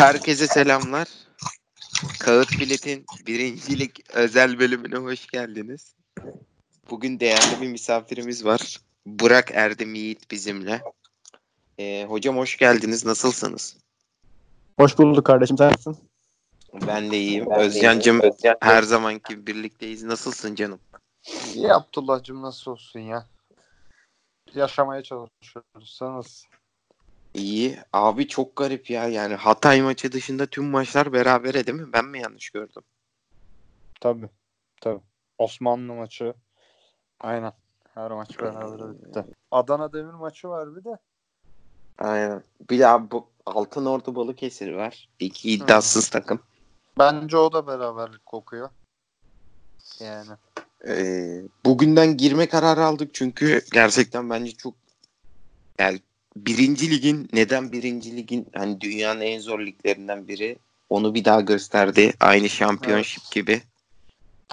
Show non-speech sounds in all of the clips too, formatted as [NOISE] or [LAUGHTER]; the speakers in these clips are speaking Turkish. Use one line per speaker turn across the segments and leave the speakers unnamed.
Herkese selamlar. Kağıt Bilet'in birincilik özel bölümüne hoş geldiniz. Bugün değerli bir misafirimiz var. Burak Erdem Yiğit bizimle. Ee, hocam hoş geldiniz. Nasılsınız?
Hoş bulduk kardeşim. Sen nasılsın?
Ben de iyiyim. Özcan'cım her zamanki birlikteyiz. Nasılsın canım?
İyi Abdullah'cığım nasıl olsun ya? Yaşamaya çalışıyoruz. Sen nasılsın?
İyi. Abi çok garip ya. Yani Hatay maçı dışında tüm maçlar berabere değil mi? Ben mi yanlış gördüm?
Tabii. Tabii. Osmanlı maçı. Aynen. Her maç beraber bitti. Adana Demir maçı var bir de.
Aynen. Bir daha bu Altın Ordu Balıkesir var. İki iddiasız takım.
Bence o da beraberlik kokuyor. Yani.
Ee, bugünden girme kararı aldık çünkü gerçekten bence çok yani birinci ligin neden birinci ligin hani dünyanın en zor liglerinden biri onu bir daha gösterdi. Aynı şampiyonşip
Evet.
gibi.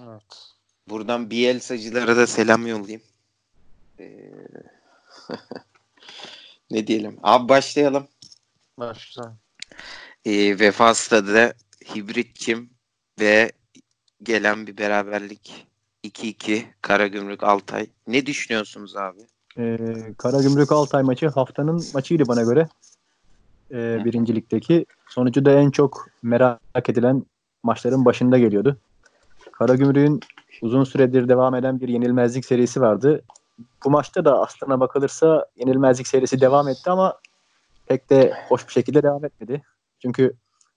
Evet.
Buradan Bielsa'cılara da selam yollayayım. Ee, [LAUGHS] ne diyelim? Abi başlayalım.
Başla.
Ee, Vefa Stadı Hibritçim ve gelen bir beraberlik 2-2 Karagümrük Altay. Ne düşünüyorsunuz abi?
Ee, Karagümrük Altay maçı haftanın maçıydı bana göre. Ee, birincilikteki. Sonucu da en çok merak edilen maçların başında geliyordu. Karagümrük'ün uzun süredir devam eden bir yenilmezlik serisi vardı. Bu maçta da aslına bakılırsa yenilmezlik serisi devam etti ama pek de hoş bir şekilde devam etmedi. Çünkü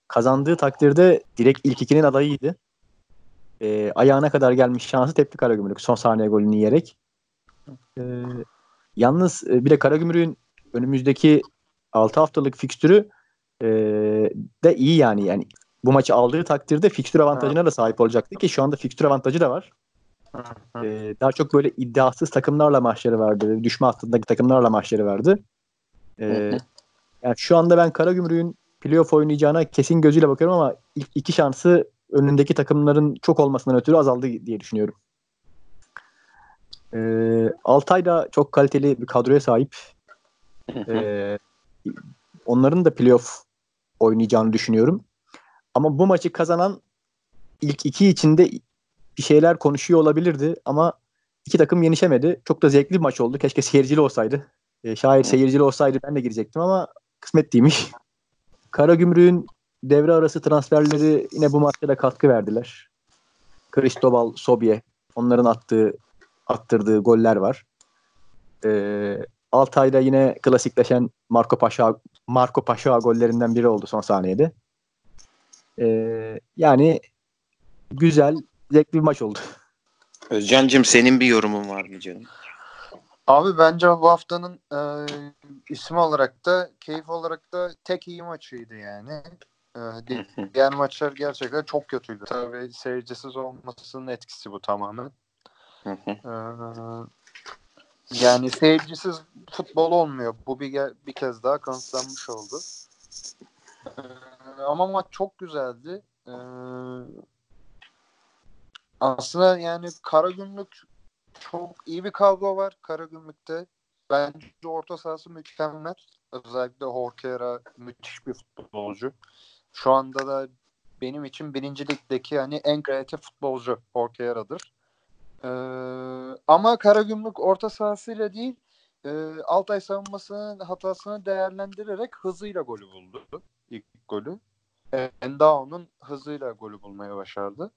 kazandığı takdirde direkt ilk ikinin adayıydı. Ee, ayağına kadar gelmiş şansı tepki Karagümrük son saniye golünü yiyerek. Ee, yalnız e, bir de Karagümrük'ün önümüzdeki 6 haftalık fikstürü e, de iyi yani. yani bu maçı aldığı takdirde fikstür avantajına da sahip olacaktı ki şu anda fikstür avantajı da var. Ee, daha çok böyle iddiasız takımlarla maçları vardı. Düşme hattındaki takımlarla maçları vardı. Ee, yani şu anda ben Karagümrük'ün playoff oynayacağına kesin gözüyle bakıyorum ama ilk iki şansı önündeki takımların çok olmasından ötürü azaldı diye düşünüyorum. Ee, Altay da çok kaliteli bir kadroya sahip. [LAUGHS] Ee, onların da playoff oynayacağını düşünüyorum. Ama bu maçı kazanan ilk iki içinde bir şeyler konuşuyor olabilirdi ama iki takım yenişemedi. Çok da zevkli bir maç oldu. Keşke seyircili olsaydı. Ee, şayet seyircili olsaydı ben de girecektim ama kısmet değilmiş. Karagümrük'ün devre arası transferleri yine bu maçta da katkı verdiler. Cristobal, Sobie onların attığı attırdığı goller var. Ee, Altay'da yine klasikleşen Marco Paşa Marco Paşa gollerinden biri oldu son saniyede. Ee, yani güzel, zevkli bir maç oldu.
Özcan'cım senin bir yorumun var mı canım?
Abi bence bu haftanın e, ismi olarak da keyif olarak da tek iyi maçıydı yani. E, di- diğer maçlar gerçekten çok kötüydü. Tabii seyircisiz olmasının etkisi bu tamamen. E, yani seyircisiz futbol olmuyor. Bu bir, bir kez daha kanıtlanmış oldu. E, ama maç çok güzeldi. E, aslında yani Karagümrük çok iyi bir kadro var Karagümrük'te. Bence orta sahası mükemmel. Özellikle Horkera müthiş bir futbolcu. Şu anda da benim için birinci ligdeki hani en kreatif futbolcu Horkera'dır. Ee, ama Karagümrük orta sahasıyla değil e, Altay savunmasının hatasını değerlendirerek hızıyla golü buldu. İlk golü. Endao'nun hızıyla golü bulmaya başardı.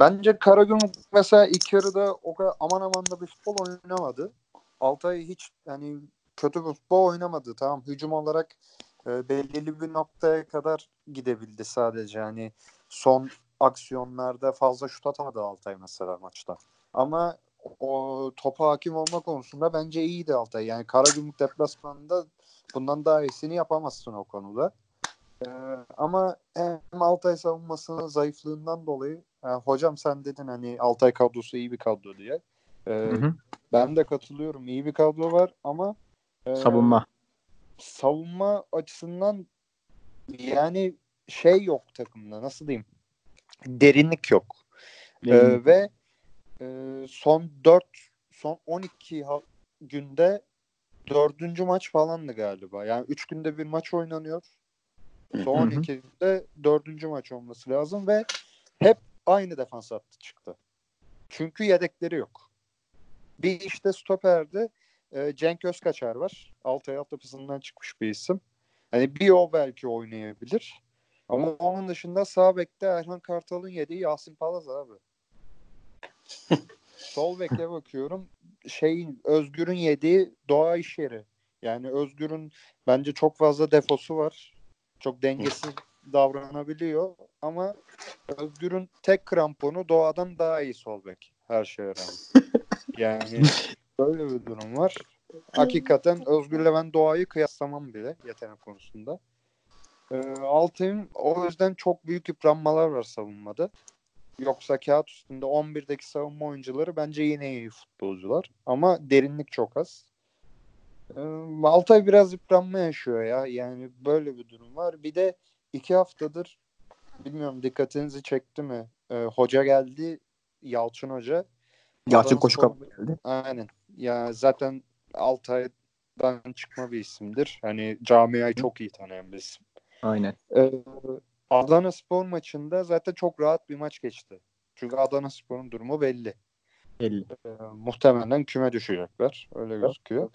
Bence Karagümrük mesela ilk yarıda o kadar aman aman da bir futbol oynamadı. Altay hiç yani kötü bir futbol oynamadı. Tamam hücum olarak e, belirli bir noktaya kadar gidebildi sadece. Yani son aksiyonlarda fazla şut atamadı Altay mesela maçta. Ama o topa hakim olma konusunda bence iyiydi Altay. Yani Karagümrük deplasmanında bundan daha iyisini yapamazsın o konuda. Ee, ama hem Altay savunmasının zayıflığından dolayı yani hocam sen dedin hani Altay kadrosu iyi bir kadro diye. Ee,
Hı hı.
ben de katılıyorum. İyi bir kadro var ama e,
Savunma.
savunma açısından yani şey yok takımda nasıl diyeyim derinlik yok. Ee, ve e, son 4 son 12 ha- günde dördüncü maç falandı galiba. Yani 3 günde bir maç oynanıyor. Son
Hı hı.
12'de dördüncü maç olması lazım ve hep aynı defans hattı çıktı. Çünkü yedekleri yok. Bir işte stoperde e, Cenk Özkaçar var. Altay altyapısından çıkmış bir isim. Hani bir o belki oynayabilir. Ama onun dışında sağ bekte Erhan Kartal'ın yediği Yasin Palaz abi. [LAUGHS] Sol beke bakıyorum. Şeyin Özgür'ün yediği Doğa iş yeri. Yani Özgür'ün bence çok fazla defosu var. Çok dengesiz [LAUGHS] davranabiliyor ama Özgür'ün tek kramponu Doğa'dan daha iyi sol bek. Her şeye rağmen. [LAUGHS] Yani böyle bir durum var. Hakikaten Özgür'le ben Doğa'yı kıyaslamam bile yetenek konusunda. Ee, Altay'ın o yüzden çok büyük yıpranmalar var savunmada. Yoksa kağıt üstünde 11'deki savunma oyuncuları bence yine iyi futbolcular. Ama derinlik çok az. Ee, Altay biraz yıpranma yaşıyor ya. Yani böyle bir durum var. Bir de iki haftadır bilmiyorum dikkatinizi çekti mi? Ee, hoca geldi. Yalçın Hoca.
Yalçın kapı geldi.
Aynen. Ya zaten Altay'dan çıkma bir isimdir. Hani camiayı çok iyi tanıyan bir isim.
Aynen.
Ee, Adana Spor maçında zaten çok rahat bir maç geçti. Çünkü Adana Spor'un durumu belli.
50.
Ee, muhtemelen küme düşecekler. Öyle gözüküyor.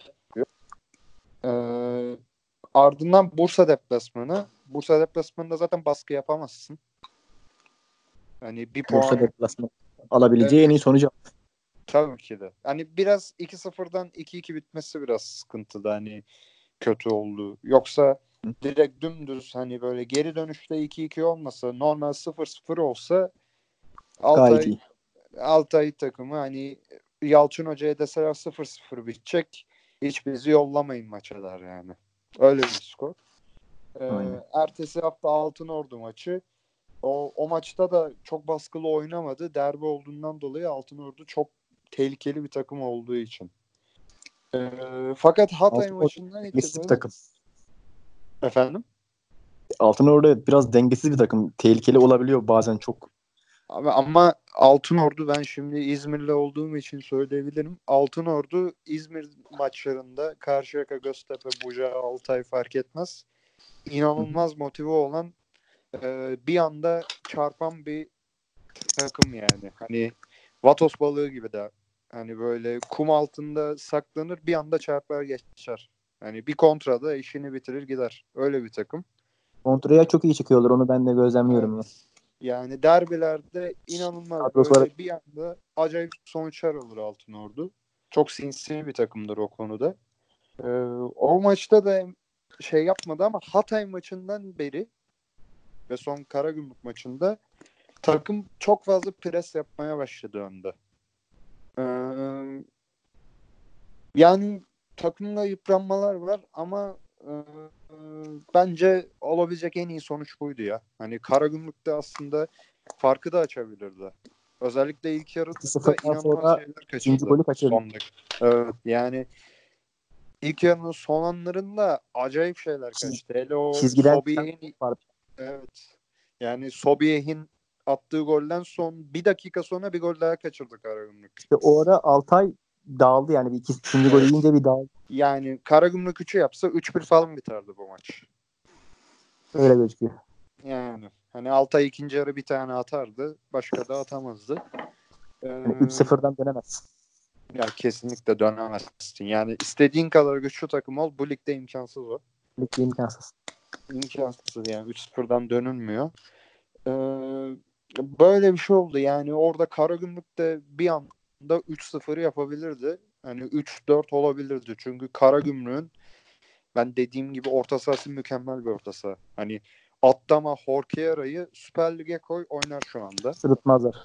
Ee, ardından Bursa deplasmanı. Bursa deplasmanında zaten baskı yapamazsın. Hani bir puan
Bursa deplasmanı alabileceği en iyi sonucu.
Tabii ki de. Hani biraz 2-0'dan 2-2 bitmesi biraz sıkıntıda hani kötü oldu. Yoksa direkt dümdüz hani böyle geri dönüşte 2-2 olmasa normal 0-0 olsa Altay. Altay takımı hani Yalçın Hoca'ya deseler 0-0 bitecek hiç bizi yollamayın maça der yani. Öyle bir skor. Ee,
Aynen.
ertesi hafta Altınordu maçı. O, o maçta da çok baskılı oynamadı. Derbi olduğundan dolayı Altınordu çok tehlikeli bir takım olduğu için. Ee, fakat Hatay
Altınordu
maçından itibaren...
takım.
Efendim?
Altın orada biraz dengesiz bir takım. Tehlikeli olabiliyor bazen çok.
Ama, ama Altınordu ben şimdi İzmirli olduğum için söyleyebilirim. Altınordu İzmir maçlarında Karşıyaka, Göztepe, Buca, Altay fark etmez. İnanılmaz motive olan e, bir anda çarpan bir takım yani. Hani Vatos balığı gibi de hani böyle kum altında saklanır bir anda çarpar geçer. Hani bir kontrada işini bitirir gider. Öyle bir takım.
Kontraya çok iyi çıkıyorlar. Onu ben de gözlemliyorum.
Evet. Yani derbilerde inanılmaz böyle bir anda acayip sonuçlar alır Altınordu. Çok sinsi bir takımdır o konuda. Ee, o maçta da şey yapmadı ama Hatay maçından beri ve son Karagümrük maçında takım çok fazla pres yapmaya başladı önde. Ee, yani takımda yıpranmalar var ama e, bence olabilecek en iyi sonuç buydu ya. Hani Karagümrük'te aslında farkı da açabilirdi. Özellikle ilk yarıda
2-0'dan
inanılmaz şeyler kaçırdı.
ikinci golü kaçırdı.
Son dakika. Evet yani ilk yarının son anlarında acayip şeyler kaçtı. Hele o Sobiyeh'in evet. Yani Sobiyeh'in attığı golden son bir dakika sonra bir gol daha kaçırdı Karagümrük.
İşte o ara Altay dağıldı yani. Bir iki, ikinci golü yiyince bir dağıldı.
Yani Karagümrük 3'ü yapsa 3-1 falan biterdi bu maç.
Öyle gözüküyor.
Yani hani Altay ikinci yarı bir tane atardı. Başka da atamazdı. Ee,
Yani 3-0'dan dönemez.
ya kesinlikle dönemezsin. Yani istediğin kadar güçlü takım ol. Bu ligde imkansız o.
Ligde imkansız.
İmkansız yani 3-0'dan dönülmüyor. Ee, böyle bir şey oldu. Yani orada Karagümrük de bir anda 3-0 yapabilirdi. Hani 3-4 olabilirdi. Çünkü Karagümrük'ün ben dediğim gibi orta sahası mükemmel bir orta saha. Hani Atlama Horkeara'yı Süper Lig'e koy oynar şu anda.
Sırıtmazlar.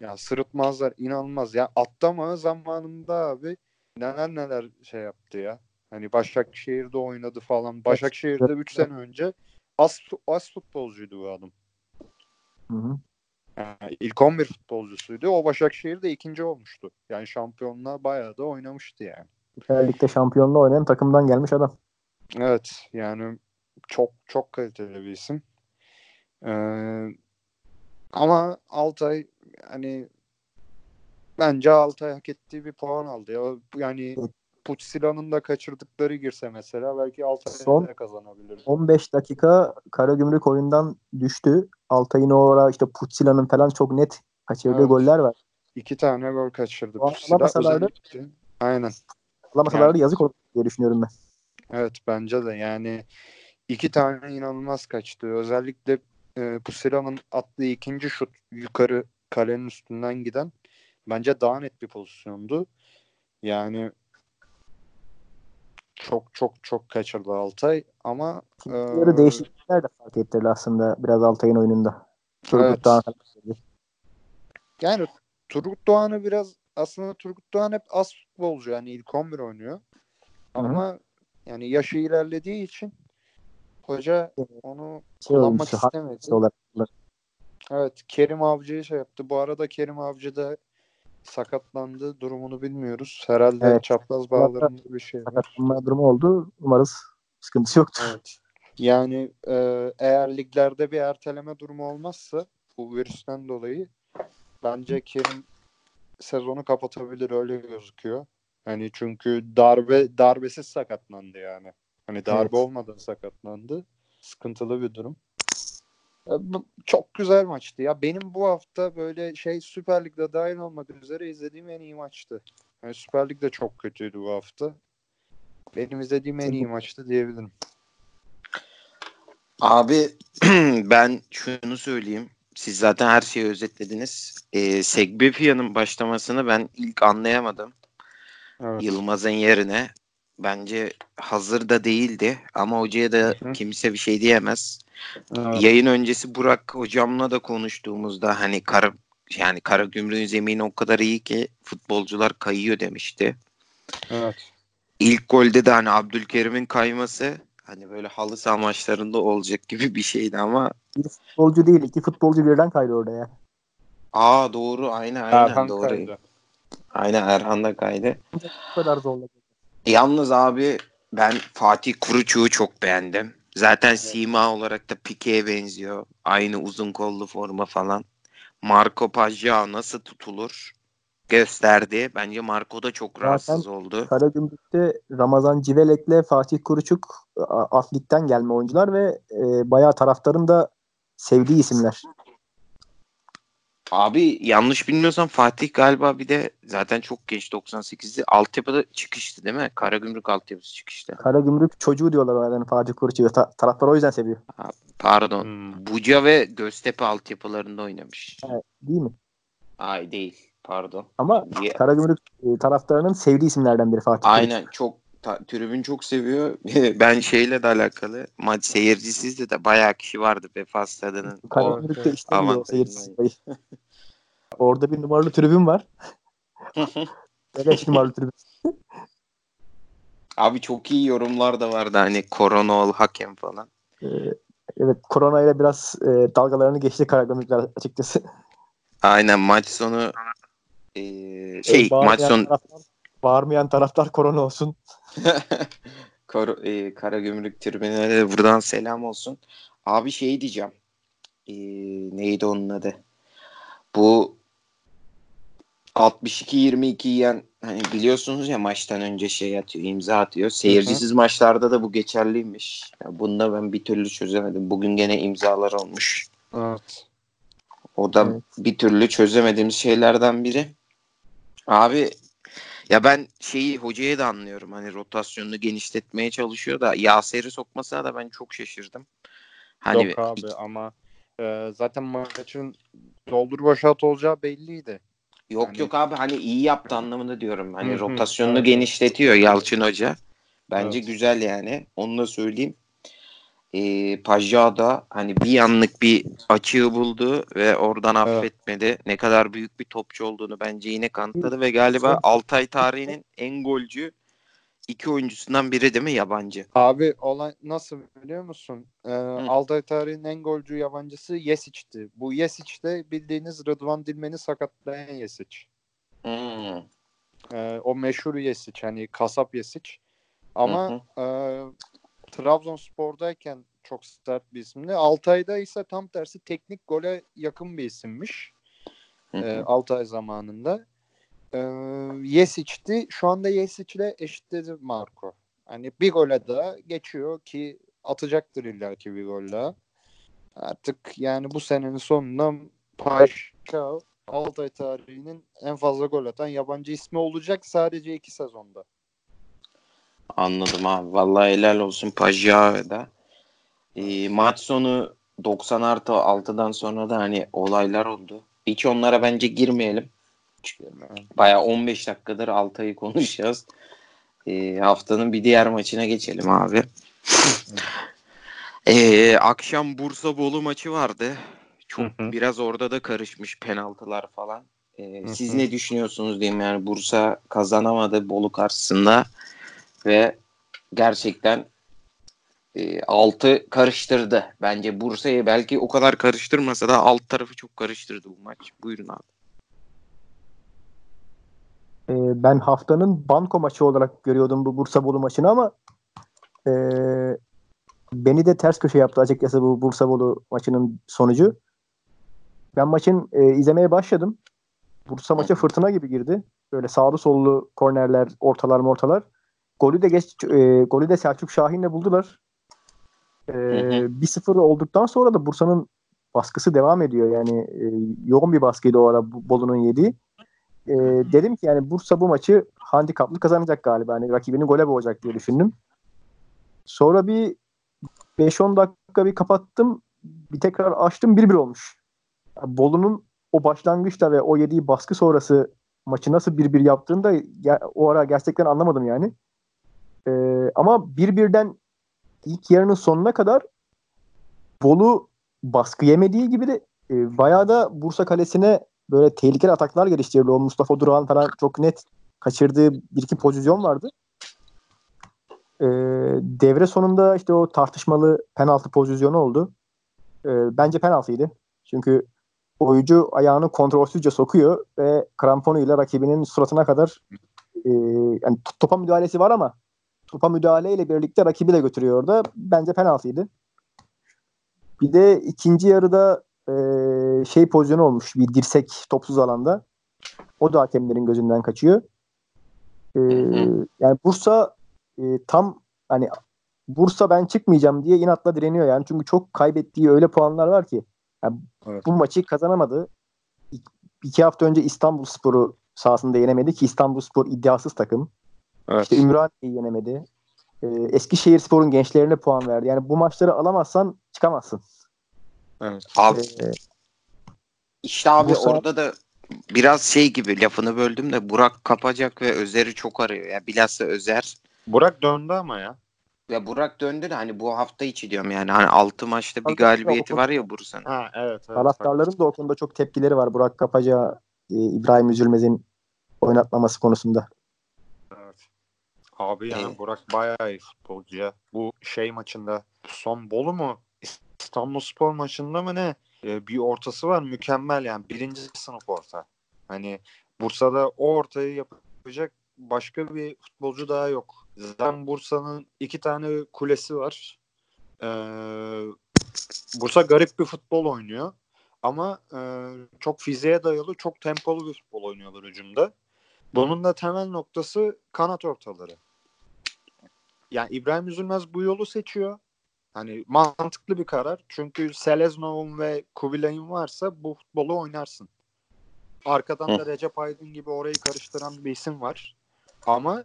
Ya sırıtmazlar inanılmaz. Ya Atlama zamanında abi neler neler şey yaptı ya. Hani Başakşehir'de oynadı falan. Başakşehir'de 3 sene önce as, as futbolcuydu bu adam.
Hı hı.
Yani ilk 11 futbolcusuydu. O Başakşehir'de ikinci olmuştu. Yani şampiyonluğa bayağı da oynamıştı yani.
Süper Lig'de şampiyonluğu oynayan takımdan gelmiş adam.
Evet yani çok çok kaliteli bir isim. Ee, ama Altay hani bence Altay hak ettiği bir puan aldı. Ya. Yani Puçsila'nın da kaçırdıkları girse mesela belki Altay'da
Son-
da kazanabilir.
15 dakika Karagümrük oyundan düştü. Altay'ın o ara işte Putsila'nın falan çok net kaçırdığı
Evet.
goller var.
İki tane gol kaçırdı
alamasalardı-.
Aynen.
Alamasalardı yazık olur diye düşünüyorum ben.
Evet bence de yani iki tane inanılmaz kaçtı. Özellikle e, Pusila'nın attığı ikinci şut yukarı kalenin üstünden giden bence daha net bir pozisyondu. Yani çok çok çok kaçırdı Altay ama e,
Yarı değişiklikler de fark ettirdi aslında biraz Altay'ın oyununda. Turgut
Evet.
Doğan
yani Turgut Doğan'ı biraz aslında Turgut Doğan hep az futbolcu yani ilk 11 oynuyor. Ama yani yaşı ilerlediği için hoca onu
şey
kullanmak
olmuş,
istemedi.
olarak
Evet Kerim Avcı'yı şey yaptı. Bu arada Kerim Avcı da sakatlandı. Durumunu bilmiyoruz. Herhalde
Evet.
çapraz bağlarında bir şey var.
sakatlanma durumu oldu. Umarız sıkıntısı yoktur.
Evet. Yani e, eğer liglerde bir erteleme durumu olmazsa bu virüsten dolayı bence Kerim sezonu kapatabilir öyle gözüküyor. Hani çünkü darbe darbesiz sakatlandı yani. Hani darbe
Evet.
olmadan sakatlandı. Sıkıntılı bir durum. Çok güzel maçtı ya. Benim bu hafta böyle şey Süper Lig'de dahil olmak üzere izlediğim en iyi maçtı. Yani Süper Lig de çok kötüydü bu hafta. Benim izlediğim en iyi maçtı diyebilirim.
Abi [CLEARS THROAT] ben şunu söyleyeyim. Siz zaten her şeyi özetlediniz. Ee, Segbepia'nın başlamasını ben ilk anlayamadım.
Evet.
Yılmaz'ın yerine. Bence hazır da değildi. Ama hocaya da
Hı
kimse bir şey diyemez.
Evet.
Yayın öncesi Burak hocamla da konuştuğumuzda hani kara yani Karagümrük'ün zemini o kadar iyi ki futbolcular kayıyor demişti.
evet.
İlk golde de hani Abdülkerim'in kayması hani böyle halı saha maçlarında olacak gibi bir şeydi ama
Bir futbolcu değil, iki futbolcu birden kaydı orada ya.
aa doğru aynen aynen
Erhan
doğru.
kaydı.
Aynen Erhan da kaydı.
Bu kadar zorladı.
Yalnız abi ben Fatih Kuruçuk'u çok beğendim. Zaten sima olarak da Pique'ye benziyor. Aynı uzun kollu forma falan. Marco Pajao nasıl tutulur gösterdi. Bence Marco da çok rahatsız oldu.
Karagümrük'te Ramazan Civelek'le Fatih Kuruçuk a- Aflik'ten gelme oyuncular ve e, bayağı taraftarın da sevdiği isimler.
Abi yanlış bilmiyorsam Fatih galiba bir de zaten çok genç 98'de altyapıda çıkıştı değil mi? Karagümrük altyapısı çıkıştı.
Karagümrük çocuğu diyorlar zaten Fatih Kuruçuk'u. Ta- taraftar o yüzden seviyor.
Pardon.
Hmm.
Buca ve Göztepe altyapılarında oynamış.
Değil mi?
Ay değil. Pardon.
Ama
Ye-
Karagümrük e, taraftarının sevdiği isimlerden biri Fatih.
Aynen çok ta, tribün çok seviyor. [LAUGHS] ben şeyle de alakalı maç seyircisizde de bayağı kişi vardı Vefa Stadı'nın.
Evet.
işte. Orada bir numaralı tribün var. [LAUGHS] Beleş numaralı tribün.
Abi çok iyi yorumlar da vardı hani korona ol hakem falan.
E, evet korona ile biraz e, dalgalarını geçti Karagümrükler açıkçası.
Aynen maç sonu eee, şey
E,
maç sonu
bağırmayan taraftar korona olsun. [LAUGHS]
Kor, e, Karagümrük tribününe buradan selam olsun. Abi şey diyeceğim. E, neydi onun adı? Bu 62-22 yiyen hani biliyorsunuz ya maçtan önce şey atıyor, imza atıyor. Seyircisiz maçlarda da bu geçerliymiş. Ya bunu da ben bir türlü çözemedim. Bugün gene imzalar olmuş.
Evet.
O da
Evet.
bir türlü çözemediğimiz şeylerden biri. Abi ya ben şeyi hocaya da anlıyorum. Hani rotasyonunu genişletmeye çalışıyor da Yaser'i sokmasına da ben çok şaşırdım. Hani
Yok abi ama e, zaten maçın doldur boşalt olacağı belliydi.
yok
Yani-
yok abi hani iyi yaptı anlamında diyorum. Hani rotasyonunu genişletiyor Yalçın Hoca. Bence
Evet.
güzel yani. Onu da söyleyeyim. Ee, Pajda da hani bir yanlık bir açığı buldu ve oradan
Evet.
affetmedi. Ne kadar büyük bir topçu olduğunu bence yine kanıtladı ve galiba Altay tarihinin en golcü iki oyuncusundan biri değil mi yabancı?
Abi olay nasıl biliyor musun? E, Altay tarihin en golcü yabancısı Yesic'ti. Bu Yesic de bildiğiniz Rıdvan Dilmen'i sakatlayan Yesic.
Hmm.
E, o meşhur Yesic hani kasap Yesic. Ama e, Trabzonspor'dayken çok sert bir isimdi. Altay'da ise tam tersi teknik gole yakın bir isimmiş.
Hı hı.
e, Altay zamanında. Ee, Yesic'ti. Şu anda Yesic'le eşitledi Marco. Hani bir gole daha geçiyor ki atacaktır illaki bir gol daha. Artık yani bu senenin sonunda Paşa Altay tarihinin en fazla gol atan yabancı ismi olacak sadece iki sezonda.
Anladım abi. Vallahi helal olsun Pajya'da. E, maç sonu 90 artı 6'dan sonra da hani olaylar oldu. Hiç onlara bence girmeyelim. Baya 15 dakikadır Altay'ı konuşacağız. E, haftanın bir diğer maçına geçelim abi. e, akşam Bursa Bolu maçı vardı. Çok biraz orada da karışmış penaltılar falan. E, siz ne düşünüyorsunuz diyeyim yani Bursa kazanamadı Bolu karşısında ve gerçekten e, altı karıştırdı. Bence Bursa'yı belki o kadar karıştırmasa da alt tarafı çok karıştırdı bu maç. Buyurun abi.
Ee, ben haftanın banko maçı olarak görüyordum bu Bursa Bolu maçını ama e, beni de ters köşe yaptı açıkçası bu Bursa Bolu maçının sonucu. Ben maçın e, izlemeye başladım. Bursa maça fırtına gibi girdi. Böyle sağlı sollu kornerler, ortalar ortalar. Golü de geç e, golü de Selçuk Şahin'le buldular. E,
hı.
1-0 olduktan sonra da Bursa'nın baskısı devam ediyor. Yani e, yoğun bir baskıydı o ara Bolu'nun yediği. E, dedim ki yani Bursa bu maçı handikaplı kazanacak galiba. Yani rakibini gole boğacak diye düşündüm. Sonra bir 5-10 dakika bir kapattım. Bir tekrar açtım 1-1 olmuş. Yani Bolu'nun o başlangıçta ve o yediği baskı sonrası maçı nasıl 1-1 yaptığını da ya- o ara gerçekten anlamadım yani. E, ama 1-1'den ilk yarının sonuna kadar Bolu baskı yemediği gibi de e, bayağı da Bursa kalesine böyle tehlikeli ataklar geliştirdi. O Mustafa Duran falan çok net kaçırdığı bir iki pozisyon vardı. E, devre sonunda işte o tartışmalı penaltı pozisyonu oldu. E, bence penaltıydı. Çünkü oyuncu ayağını kontrolsüzce sokuyor ve kramponuyla rakibinin suratına kadar e, yani topa müdahalesi var ama topa müdahaleyle birlikte rakibi de götürüyor orada. Bence penaltıydı. Bir de ikinci yarıda e, şey pozisyonu olmuş. Bir dirsek topsuz alanda. O da hakemlerin gözünden kaçıyor. E, yani Bursa e, tam hani Bursa ben çıkmayacağım diye inatla direniyor yani. Çünkü çok kaybettiği öyle puanlar var ki. Yani
Evet.
Bu maçı kazanamadı. İ- İki hafta önce İstanbul Sporu sahasında yenemedi ki İstanbul Spor iddiasız takım.
Evet.
İşte Ümraniye'yi yenemedi. Ee, Eskişehir Spor'un gençlerine puan verdi. Yani bu maçları alamazsan çıkamazsın.
Evet.
Abi
Ee,
işte abi orada da biraz şey gibi lafını böldüm de Burak Kapacak ve Özer'i çok arıyor. Ya bilhassa Özer
Burak döndü ama ya.
ve Burak döndü de hani bu hafta içi diyorum yani hani 6 maçta bir galibiyeti var ya Bursa'nın.
Ha evet. evet
taraftarların da o konuda çok tepkileri var. Burak Kapaca, e, İbrahim Üzülmez'in oynatmaması konusunda.
Abi yani
Evet.
Burak bayağı iyi futbolcu ya. Bu şey maçında son Bolu mu? İstanbulspor maçında mı ne? Ee, bir ortası var mükemmel yani. Birinci sınıf orta. Hani Bursa'da o ortayı yapacak başka bir futbolcu daha yok. Zaten Bursa'nın iki tane kulesi var. Ee, Bursa garip bir futbol oynuyor. Ama e, çok fiziğe dayalı, çok tempolu bir futbol oynuyorlar hücumda. Bunun da temel noktası kanat ortaları. Yani İbrahim Üzülmez bu yolu seçiyor. Hani mantıklı bir karar. Çünkü Seleznov'un ve Kubilay'ın varsa bu futbolu oynarsın. Arkadan da Recep Aydın gibi orayı karıştıran bir isim var. Ama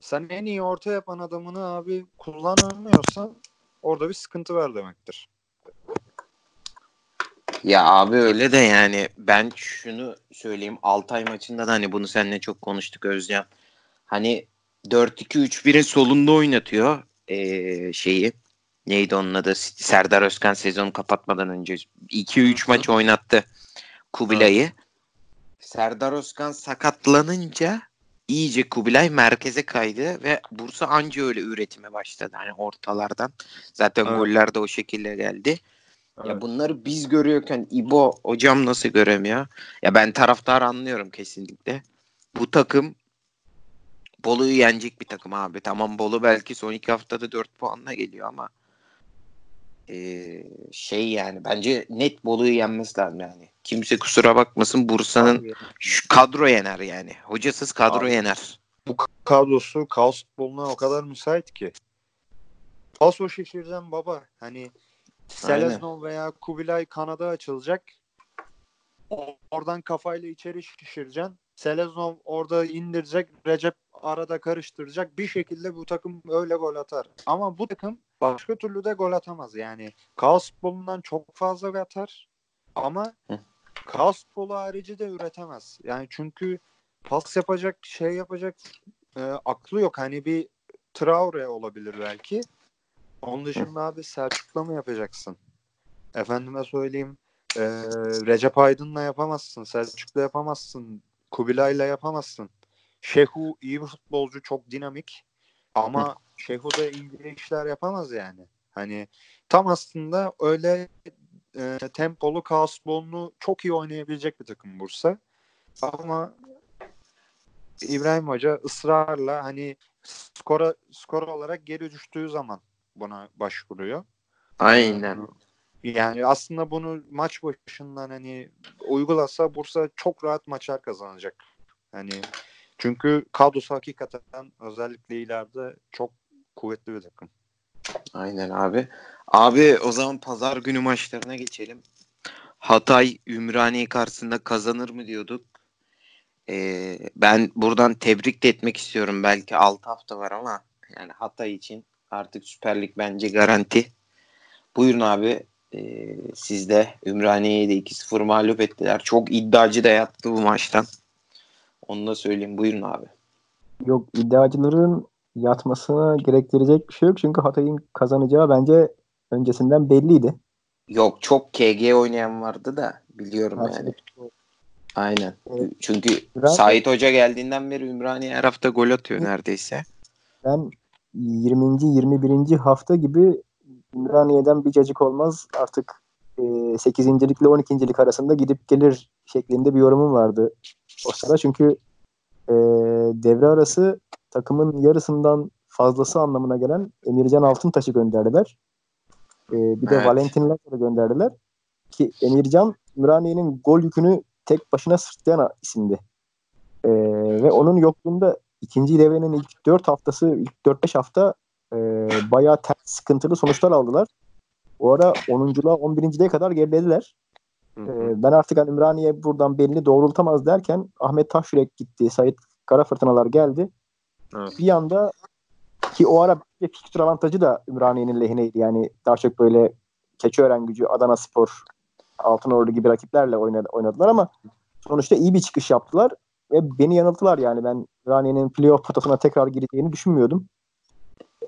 sen en iyi orta yapan adamını abi kullanamıyorsan orada bir sıkıntı var demektir.
Ya abi öyle de yani ben şunu söyleyeyim Altay maçında da hani bunu seninle çok konuştuk Özcan. Hani 4-2-3-1'in solunda oynatıyor ee, şeyi. Neydi onun adı? Serdar Özkan sezonu kapatmadan önce 2-3 maç oynattı Kubilay'ı. Serdar Özkan sakatlanınca iyice Kubilay merkeze kaydı ve Bursa anca öyle üretime başladı. Hani ortalardan. Zaten
Evet.
goller de o şekilde geldi. Ya
Evet.
bunları biz görüyorken İbo hocam nasıl göremiyor? Ya ben taraftar anlıyorum kesinlikle. Bu takım Bolu'yu yenecek bir takım abi. Tamam Bolu belki son iki haftada 4 puanla geliyor ama eee, şey yani bence net Bolu'yu yenmesi lazım yani. Kimse kusura bakmasın Bursa'nın şu kadro yener yani. Hocasız kadro
Abi.
yener.
bu kadrosu kaos futboluna o kadar müsait ki. Paso şişireceğim baba. Hani Seleznov veya Kubilay kanada açılacak. Oradan kafayla içeri şişireceksin. Seleznov orada indirecek. Recep arada karıştıracak. Bir şekilde bu takım öyle gol atar. Ama bu takım başka türlü de gol atamaz. Yani kaos futbolundan çok fazla gol atar. Ama
Hı.
kaos futbolu harici de üretemez. Yani çünkü pas yapacak, şey yapacak e, aklı yok. Hani bir Traore olabilir belki. Onun dışında abi Selçuk'la mı yapacaksın? Efendime söyleyeyim e, Recep Aydın'la yapamazsın. Selçuk'la yapamazsın. Kubilay'la yapamazsın. Şehu iyi bir futbolcu. Çok dinamik. Ama Şehu da iyi işler yapamaz yani. Hani tam aslında öyle e, tempolu kaos futbolunu çok iyi oynayabilecek bir takım Bursa. Ama İbrahim Hoca ısrarla hani skora skor olarak geri düştüğü zaman buna başvuruyor.
Aynen.
Yani aslında bunu maç başından hani uygulasa Bursa çok rahat maçlar kazanacak. Hani çünkü kadrosu hakikaten özellikle ileride çok kuvvetli bir takım.
Aynen abi. Abi o zaman pazar günü maçlarına geçelim. Hatay Ümraniye karşısında kazanır mı diyorduk. Ee, ben buradan tebrik de etmek istiyorum. Belki 6 hafta var ama yani Hatay için artık Süper Lig bence garanti. Buyurun abi. Ee, siz de Ümraniye'yi de 2-0 mağlup ettiler. Çok iddiacı da yattı bu maçtan. Onu da söyleyeyim. Buyurun abi.
Yok iddiacıların yatmasına gerektirecek bir şey yok. Çünkü Hatay'ın kazanacağı bence öncesinden belliydi.
Yok çok KG oynayan vardı da biliyorum
Her
yani. Aynen.
Evet.
Çünkü
Biraz-
Sait Hoca geldiğinden beri Ümraniye her hafta gol atıyor neredeyse.
Ben 20. 21. hafta gibi Ümraniye'den bir cacık olmaz artık e, 8. lig ile 12. lig arasında gidip gelir şeklinde bir yorumum vardı o sırada. Çünkü e, devre arası takımın yarısından fazlası anlamına gelen Emircan Altıntaş'ı gönderdiler. E, bir de
Evet.
Valentin Lazar'ı gönderdiler. Ki Emircan Ümraniye'nin gol yükünü tek başına sırtlayan isimdi. E, ve onun yokluğunda ikinci devrenin ilk 4 haftası, ilk 4-5 hafta e, bayağı ters sıkıntılı sonuçlar aldılar. O ara 10.luğa 11.liğe kadar gerilediler. E, ben artık hani Ümraniye buradan belini doğrultamaz derken Ahmet Taşyürek gitti. Sait Karafırtınalar geldi.
Evet.
Bir anda ki o ara bir fikstür avantajı da Ümraniye'nin lehineydi. Yani daha çok böyle Keçiören gücü, Adana Spor, Altınordu gibi rakiplerle oynadı, oynadılar ama sonuçta iyi bir çıkış yaptılar ve beni yanılttılar yani ben Ümraniye'nin playoff potasına tekrar gireceğini düşünmüyordum.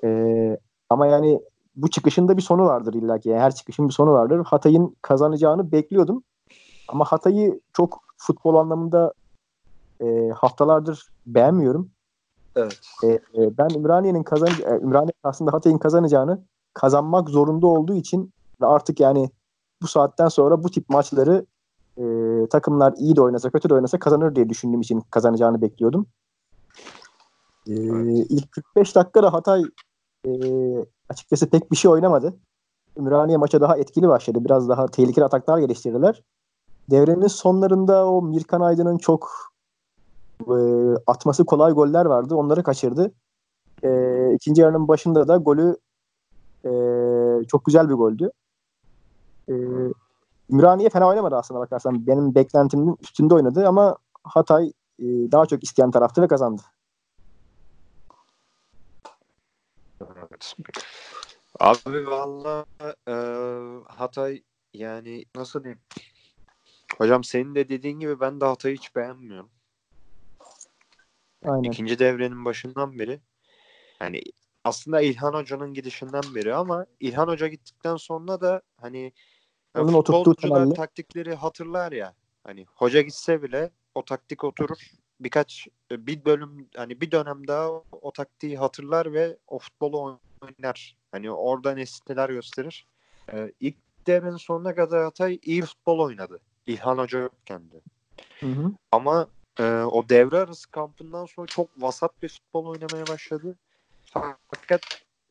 Ee, ama yani bu çıkışın da bir sonu vardır illa ki. Yani her çıkışın bir sonu vardır. Hatay'ın kazanacağını bekliyordum. Ama Hatay'ı çok futbol anlamında e, haftalardır beğenmiyorum.
Evet.
E, e, ben Ümraniye'nin kazan e, Ümraniye aslında Hatay'ın kazanacağını kazanmak zorunda olduğu için ve artık yani bu saatten sonra bu tip maçları e, takımlar iyi de oynasa kötü de oynasa kazanır diye düşündüğüm için kazanacağını bekliyordum. E, İlk 45 dakikada Hatay e, açıkçası pek bir şey oynamadı. Ümraniye maça daha etkili başladı. Biraz daha tehlikeli ataklar geliştirdiler. Devrenin sonlarında o Mirkan Aydın'ın çok e, atması kolay goller vardı. Onları kaçırdı. E, ikinci yarının başında da golü e, çok güzel bir goldü. E, Ümraniye fena oynamadı aslında bakarsan. Benim beklentimin üstünde oynadı ama Hatay e, daha çok isteyen taraftı ve kazandı.
Evet. Abi valla e, Hatay yani nasıl diyeyim? Hocam senin de dediğin gibi ben de Hatay'ı hiç beğenmiyorum.
Aynen.
İkinci devrenin başından beri hani aslında İlhan Hoca'nın gidişinden beri ama İlhan Hoca gittikten sonra da hani
Onun
futbolcular taktikleri hatırlar ya. Hani hoca gitse bile o taktik oturur. Birkaç e, bir bölüm hani bir dönem daha o, o taktiği hatırlar ve o futbolu oynar. Hani orada nesneler gösterir. Ee, ilk devrenin sonuna kadar Hatay iyi futbol oynadı. İlhan Hoca yokken de.
Hı hı.
Ama e, o devre arası kampından sonra çok vasat bir futbol oynamaya başladı. Fakat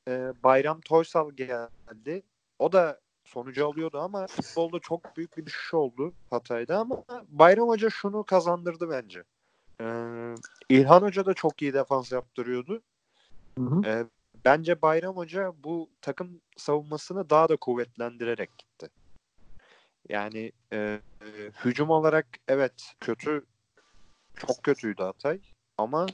e, Bayram Toysal geldi. O da sonucu alıyordu ama futbolda çok büyük bir düşüş oldu Hatay'da ama Bayram Hoca şunu kazandırdı bence. Ee, İlhan Hoca da çok iyi defans yaptırıyordu.
Hı hı.
Ee, bence Bayram Hoca bu takım savunmasını daha da kuvvetlendirerek gitti. Yani e, e, hücum olarak evet kötü çok kötüydü Hatay ama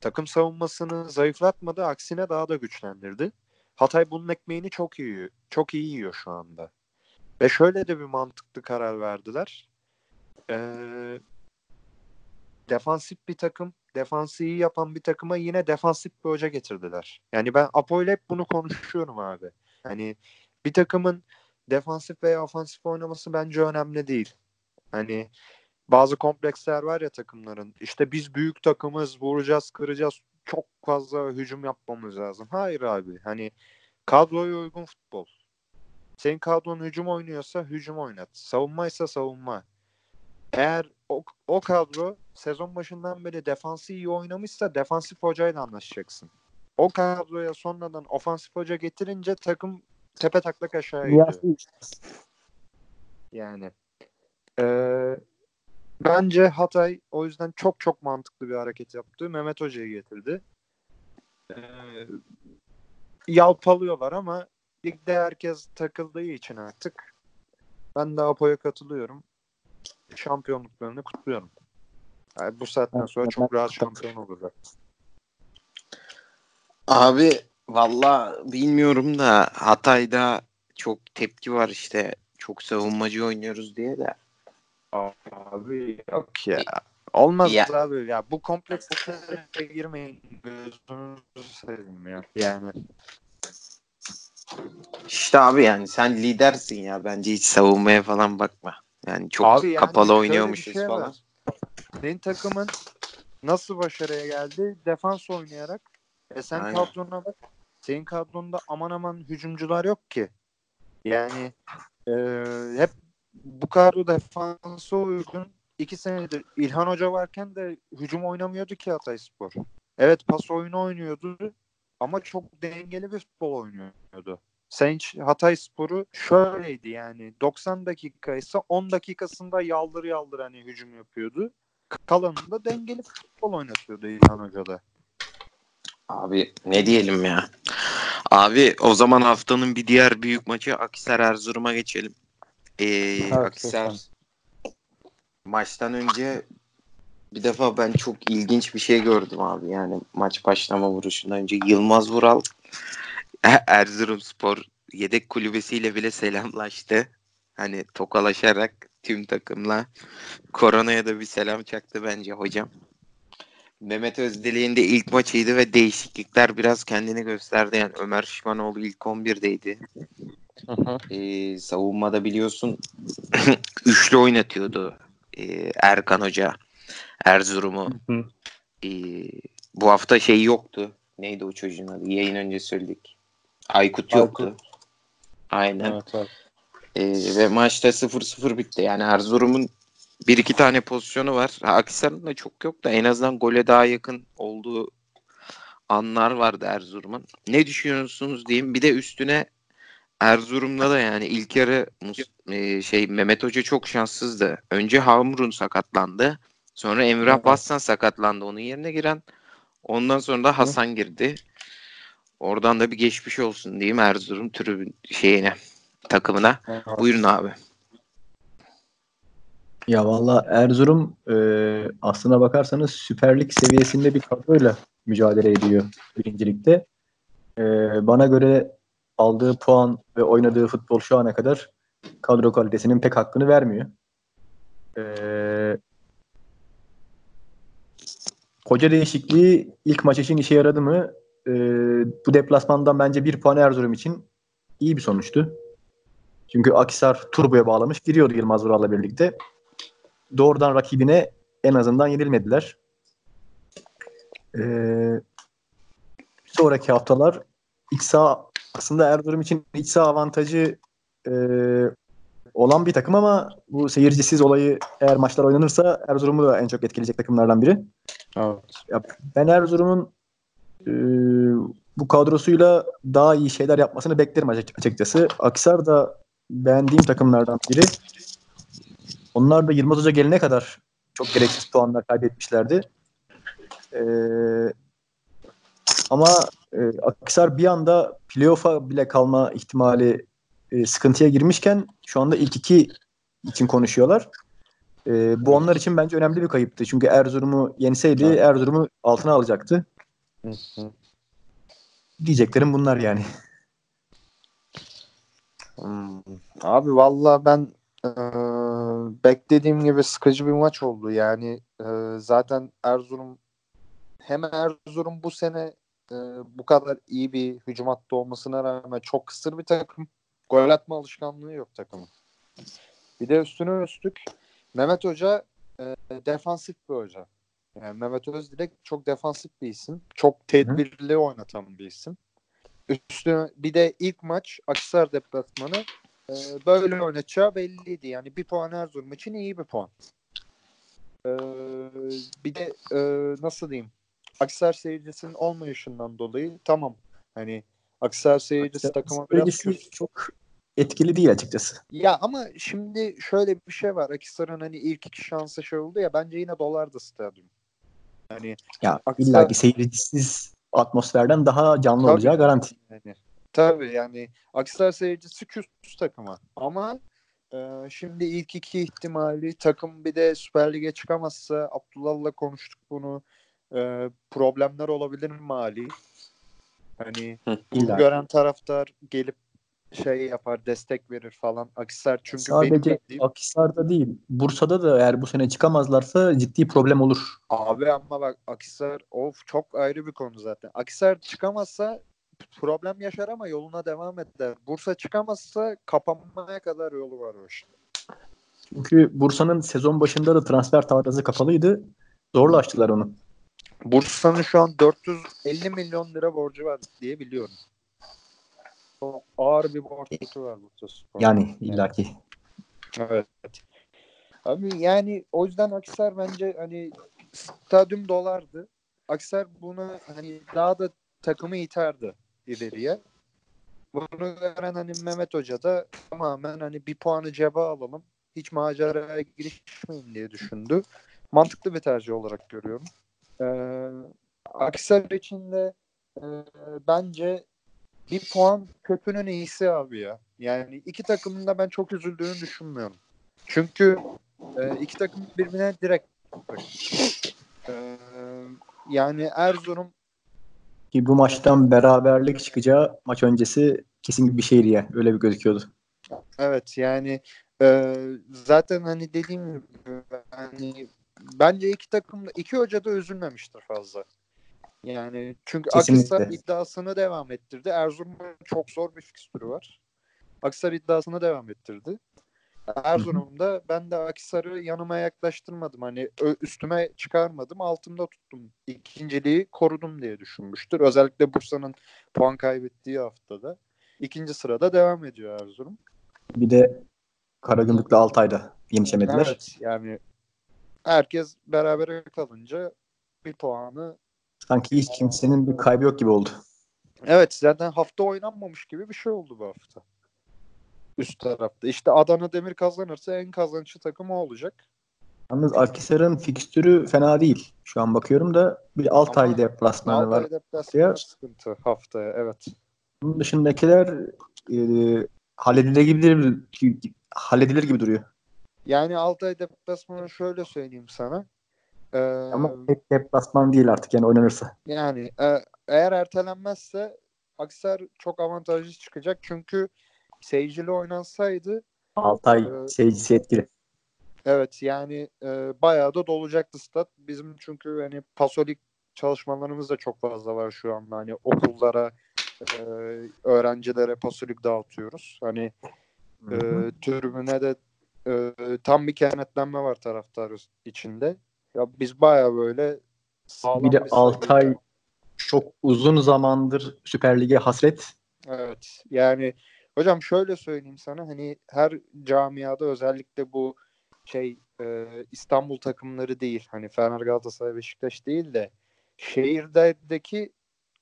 takım savunmasını zayıflatmadı aksine daha da güçlendirdi. Hatay bunun ekmeğini çok iyi çok iyi yiyor şu anda. Ve şöyle de bir mantıklı karar verdiler. Ee, defansif bir takım, defansı iyi yapan bir takıma yine defansif bir hoca getirdiler. Yani ben Apo ile hep bunu konuşuyorum abi. Hani bir takımın defansif veya ofansif oynaması bence önemli değil. Hani bazı kompleksler var ya takımların. İşte biz büyük takımız, vuracağız, kıracağız. Çok fazla hücum yapmamız lazım. Hayır abi. Hani kadroya uygun futbol. Senin kadron hücum oynuyorsa hücum oynat. Savunmaysa savunma. Eğer o, o kadro sezon başından beri defansı iyi oynamışsa defansif hocayla anlaşacaksın. O kadroya sonradan ofansif hoca getirince takım tepe taklak aşağı gidiyor. Yani. Ee, bence Hatay o yüzden çok çok mantıklı bir hareket yaptı. Mehmet Hoca'yı getirdi. Ee, yalpalıyorlar ama ligde herkes takıldığı için artık ben de Apo'ya katılıyorum. Şampiyonluklarını kutluyorum. Yani bu saatten sonra çok rahat şampiyon olurlar.
Abi valla bilmiyorum da Hatay'da çok tepki var işte. Çok savunmacı oynuyoruz diye de.
Abi yok ya. Olmaz
Ya.
abi ya. Bu komplekslere girmeyin. Gözünüzü seveyim ya. Yani.
İşte abi yani sen lidersin ya. Bence hiç savunmaya falan bakma. Yani çok
Abi yani
kapalı
bir
oynuyormuşuz
şey
falan.
var. Senin takımın nasıl başarıya geldi? Defans oynayarak. E sen
Aynen.
kadrona bak. Senin kadronda aman aman hücumcular yok ki. Yani e, hep bu kadro defansa uygun. iki senedir İlhan Hoca varken de hücum oynamıyordu ki Hatayspor. Evet pas oyunu oynuyordu ama çok dengeli bir futbol oynuyordu. Sen hiç Hatayspor'u şöyleydi yani 90 dakika ise 10 dakikasında yaldır yaldır hani hücum yapıyordu. Kalanında dengeli futbol oynatıyordu İlhan Hoca da.
Abi ne diyelim ya. Abi o zaman haftanın bir diğer büyük maçı Akhisar Erzurum'a geçelim. Ee, Akhisar maçtan önce bir defa ben çok ilginç bir şey gördüm abi. Yani maç başlama vuruşundan önce Yılmaz Vural Erzurumspor yedek kulübesiyle bile selamlaştı. Hani tokalaşarak tüm takımla koronaya da bir selam çaktı bence hocam. Mehmet Özdelik'in de ilk maçıydı ve değişiklikler biraz kendini gösterdi. Yani Ömer Şişmanoğlu ilk 11'deydi. Ee, savunmada biliyorsun [CLEARS THROAT] üçlü oynatıyordu ee, Erkan Hoca Erzurum'u. Ee, bu hafta şey yoktu. Neydi o çocuğun adı? Yayın önce söyledik. Aykut yoktu.
Aykut.
Aynen.
Evet, evet.
Ee, ve maçta 0-0 bitti. Yani Erzurum'un bir iki tane pozisyonu var. Ha, Akhisar'ın da çok yok da en azından gole daha yakın olduğu anlar vardı Erzurum'un. Ne düşünüyorsunuz diyeyim. Bir de üstüne Erzurum'da da yani ilk yarı e, şey Mehmet Hoca çok şanssızdı. Önce Hamurun sakatlandı. Sonra Emrah. Bassan sakatlandı. Onun yerine giren. Ondan sonra da Hasan girdi. Oradan da bir geçmiş olsun diyeyim Erzurum tribün şeyine takımına. Buyurun abi.
Ya valla Erzurum e, aslına bakarsanız Süper Lig seviyesinde bir kadroyla mücadele ediyor birincilikte. E, bana göre aldığı puan ve oynadığı futbol şu ana kadar kadro kalitesinin pek hakkını vermiyor. E, hoca değişikliği ilk maç için işe yaradı mı? E, bu deplasmandan bence bir puan Erzurum için iyi bir sonuçtu. Çünkü Akisar turboya bağlamış giriyordu Yılmaz Vural'la birlikte doğrudan rakibine en azından yenilmediler. Ee, sonraki haftalar iç saha aslında Erzurum için iç saha avantajı e, olan bir takım ama bu seyircisiz olayı eğer maçlar oynanırsa Erzurum'u da en çok etkileyecek takımlardan biri.
Evet.
Ya ben Erzurum'un e, bu kadrosuyla daha iyi şeyler yapmasını beklerim açık- açıkçası. Aksar da beğendiğim takımlardan biri. Onlar da Yılmaz Hoca gelene kadar çok gereksiz puanlar kaybetmişlerdi. Ee, ama e, Akhisar bir anda playoff'a bile kalma ihtimali e, sıkıntıya girmişken şu anda ilk iki için konuşuyorlar. E, bu onlar için bence önemli bir kayıptı. Çünkü Erzurum'u yenseydi. Erzurum'u altına alacaktı. Diyeceklerim bunlar yani.
Hmm. Abi valla ben e, beklediğim gibi sıkıcı bir maç oldu. Yani e, zaten Erzurum hem Erzurum bu sene e, bu kadar iyi bir hücum hattı olmasına rağmen çok kısır bir takım. Gol atma alışkanlığı yok takımın. Bir de üstüne üstlük Mehmet Hoca e, defansif bir hoca. Yani Mehmet Özdilek çok defansif bir isim. Çok tedbirli oynatan bir isim. Üstüne bir de ilk maç Akhisar deplasmanı e, böyle oynatacağı belliydi. Yani bir puan Erzurum için iyi bir puan. E, bir de e, nasıl diyeyim Akhisar seyircisinin olmayışından dolayı tamam. Hani Akhisar seyircisi takıma biraz
çok etkili değil açıkçası.
ya ama şimdi şöyle bir şey var. Akhisar'ın hani ilk iki şansı şey oldu ya bence yine dolardı stadyum. Hani
Ya
Akhisar-
illa ki seyircisiz atmosferden daha canlı
Tabii.
olacağı garanti.
Tabii yani Akhisar seyircisi küs takıma ama e, şimdi ilk iki ihtimali takım bir de Süper Lig'e çıkamazsa Abdullah'la konuştuk bunu. E, problemler olabilir mi mali? Hani bunu gören taraftar gelip şey yapar, destek verir falan. Akhisar çünkü benim
Sadece
bildiğim-
Akhisar'da değil, Bursa'da da eğer bu sene çıkamazlarsa ciddi problem olur.
Abi ama bak Akhisar of çok ayrı bir konu zaten. Akhisar çıkamazsa problem yaşar ama yoluna devam eder. Bursa çıkamazsa kapanmaya kadar yolu var o işte.
Çünkü Bursa'nın sezon başında da transfer tarzı kapalıydı. Zorla açtılar onu.
Bursa'nın şu an 450 milyon lira borcu var diye biliyorum. Çok ağır bir borcu var Bursa Spor.
Yani illaki.
Evet. Abi yani o yüzden Akhisar bence hani stadyum dolardı. Akhisar buna hani daha da takımı iterdi ileriye. Bunu gören hani Mehmet Hoca da tamamen hani bir puanı cebe alalım. Hiç maceraya girişmeyin diye düşündü. Mantıklı bir tercih olarak görüyorum. Ee, Akhisar için de e, bence bir puan kötünün iyisi abi ya. Yani iki takımın da ben çok üzüldüğünü düşünmüyorum. Çünkü e, iki takım birbirine direkt e, yani Erzurum
Ki bu maçtan beraberlik çıkacağı maç öncesi kesin bir şeydi ya. Öyle bir gözüküyordu.
evet yani e, zaten hani dediğim gibi hani bence iki takım da iki hoca da üzülmemiştir fazla. Yani çünkü
Kesinlikle.
Akhisar iddiasını devam ettirdi. Erzurum'un çok zor bir fikstürü var. Akhisar iddiasını devam ettirdi. Erzurum'da ben de Akhisar'ı yanıma yaklaştırmadım. Hani üstüme çıkarmadım. Altımda tuttum. İkinciliği korudum diye düşünmüştür. Özellikle Bursa'nın puan kaybettiği haftada. İkinci sırada devam ediyor Erzurum.
Bir de Karagümrük'le Altay'da yetişemediler.
Evet yani herkes beraber kalınca bir puanı
Sanki hiç kimsenin bir kaybı yok gibi oldu.
Evet zaten hafta oynanmamış gibi bir şey oldu bu hafta. Üst tarafta. İşte Adana Demir kazanırsa en kazançlı takım o olacak.
Yalnız Akhisar'ın fikstürü fena değil. Şu an bakıyorum da bir Altay
Ama
deplasmanı var.
Altay deplasmanı sıkıntı haftaya evet.
Bunun dışındakiler e, halledilebilir, halledilir gibi duruyor.
Yani Altay deplasmanı şöyle söyleyeyim sana. Ee,
Ama pek deplasman değil artık yani oynanırsa.
yani e, eğer ertelenmezse Aksar çok avantajlı çıkacak. Çünkü seyircili oynansaydı
Altay
Evet.
seyircisi etkili.
Evet yani e, bayağı da dolacaktı stat. Bizim çünkü hani pasolik çalışmalarımız da çok fazla var şu anda. Hani okullara, e, öğrencilere pasolik dağıtıyoruz. Hani e, tribüne de e, tam bir kenetlenme var taraftar içinde. Ya biz bayağı böyle sağlam
bir de
sayı-
Altay çok uzun zamandır Süper Lig'e hasret.
Evet. Yani hocam şöyle söyleyeyim sana hani her camiada özellikle bu şey e, İstanbul takımları değil hani Fener Galatasaray Beşiktaş değil de şehirdeki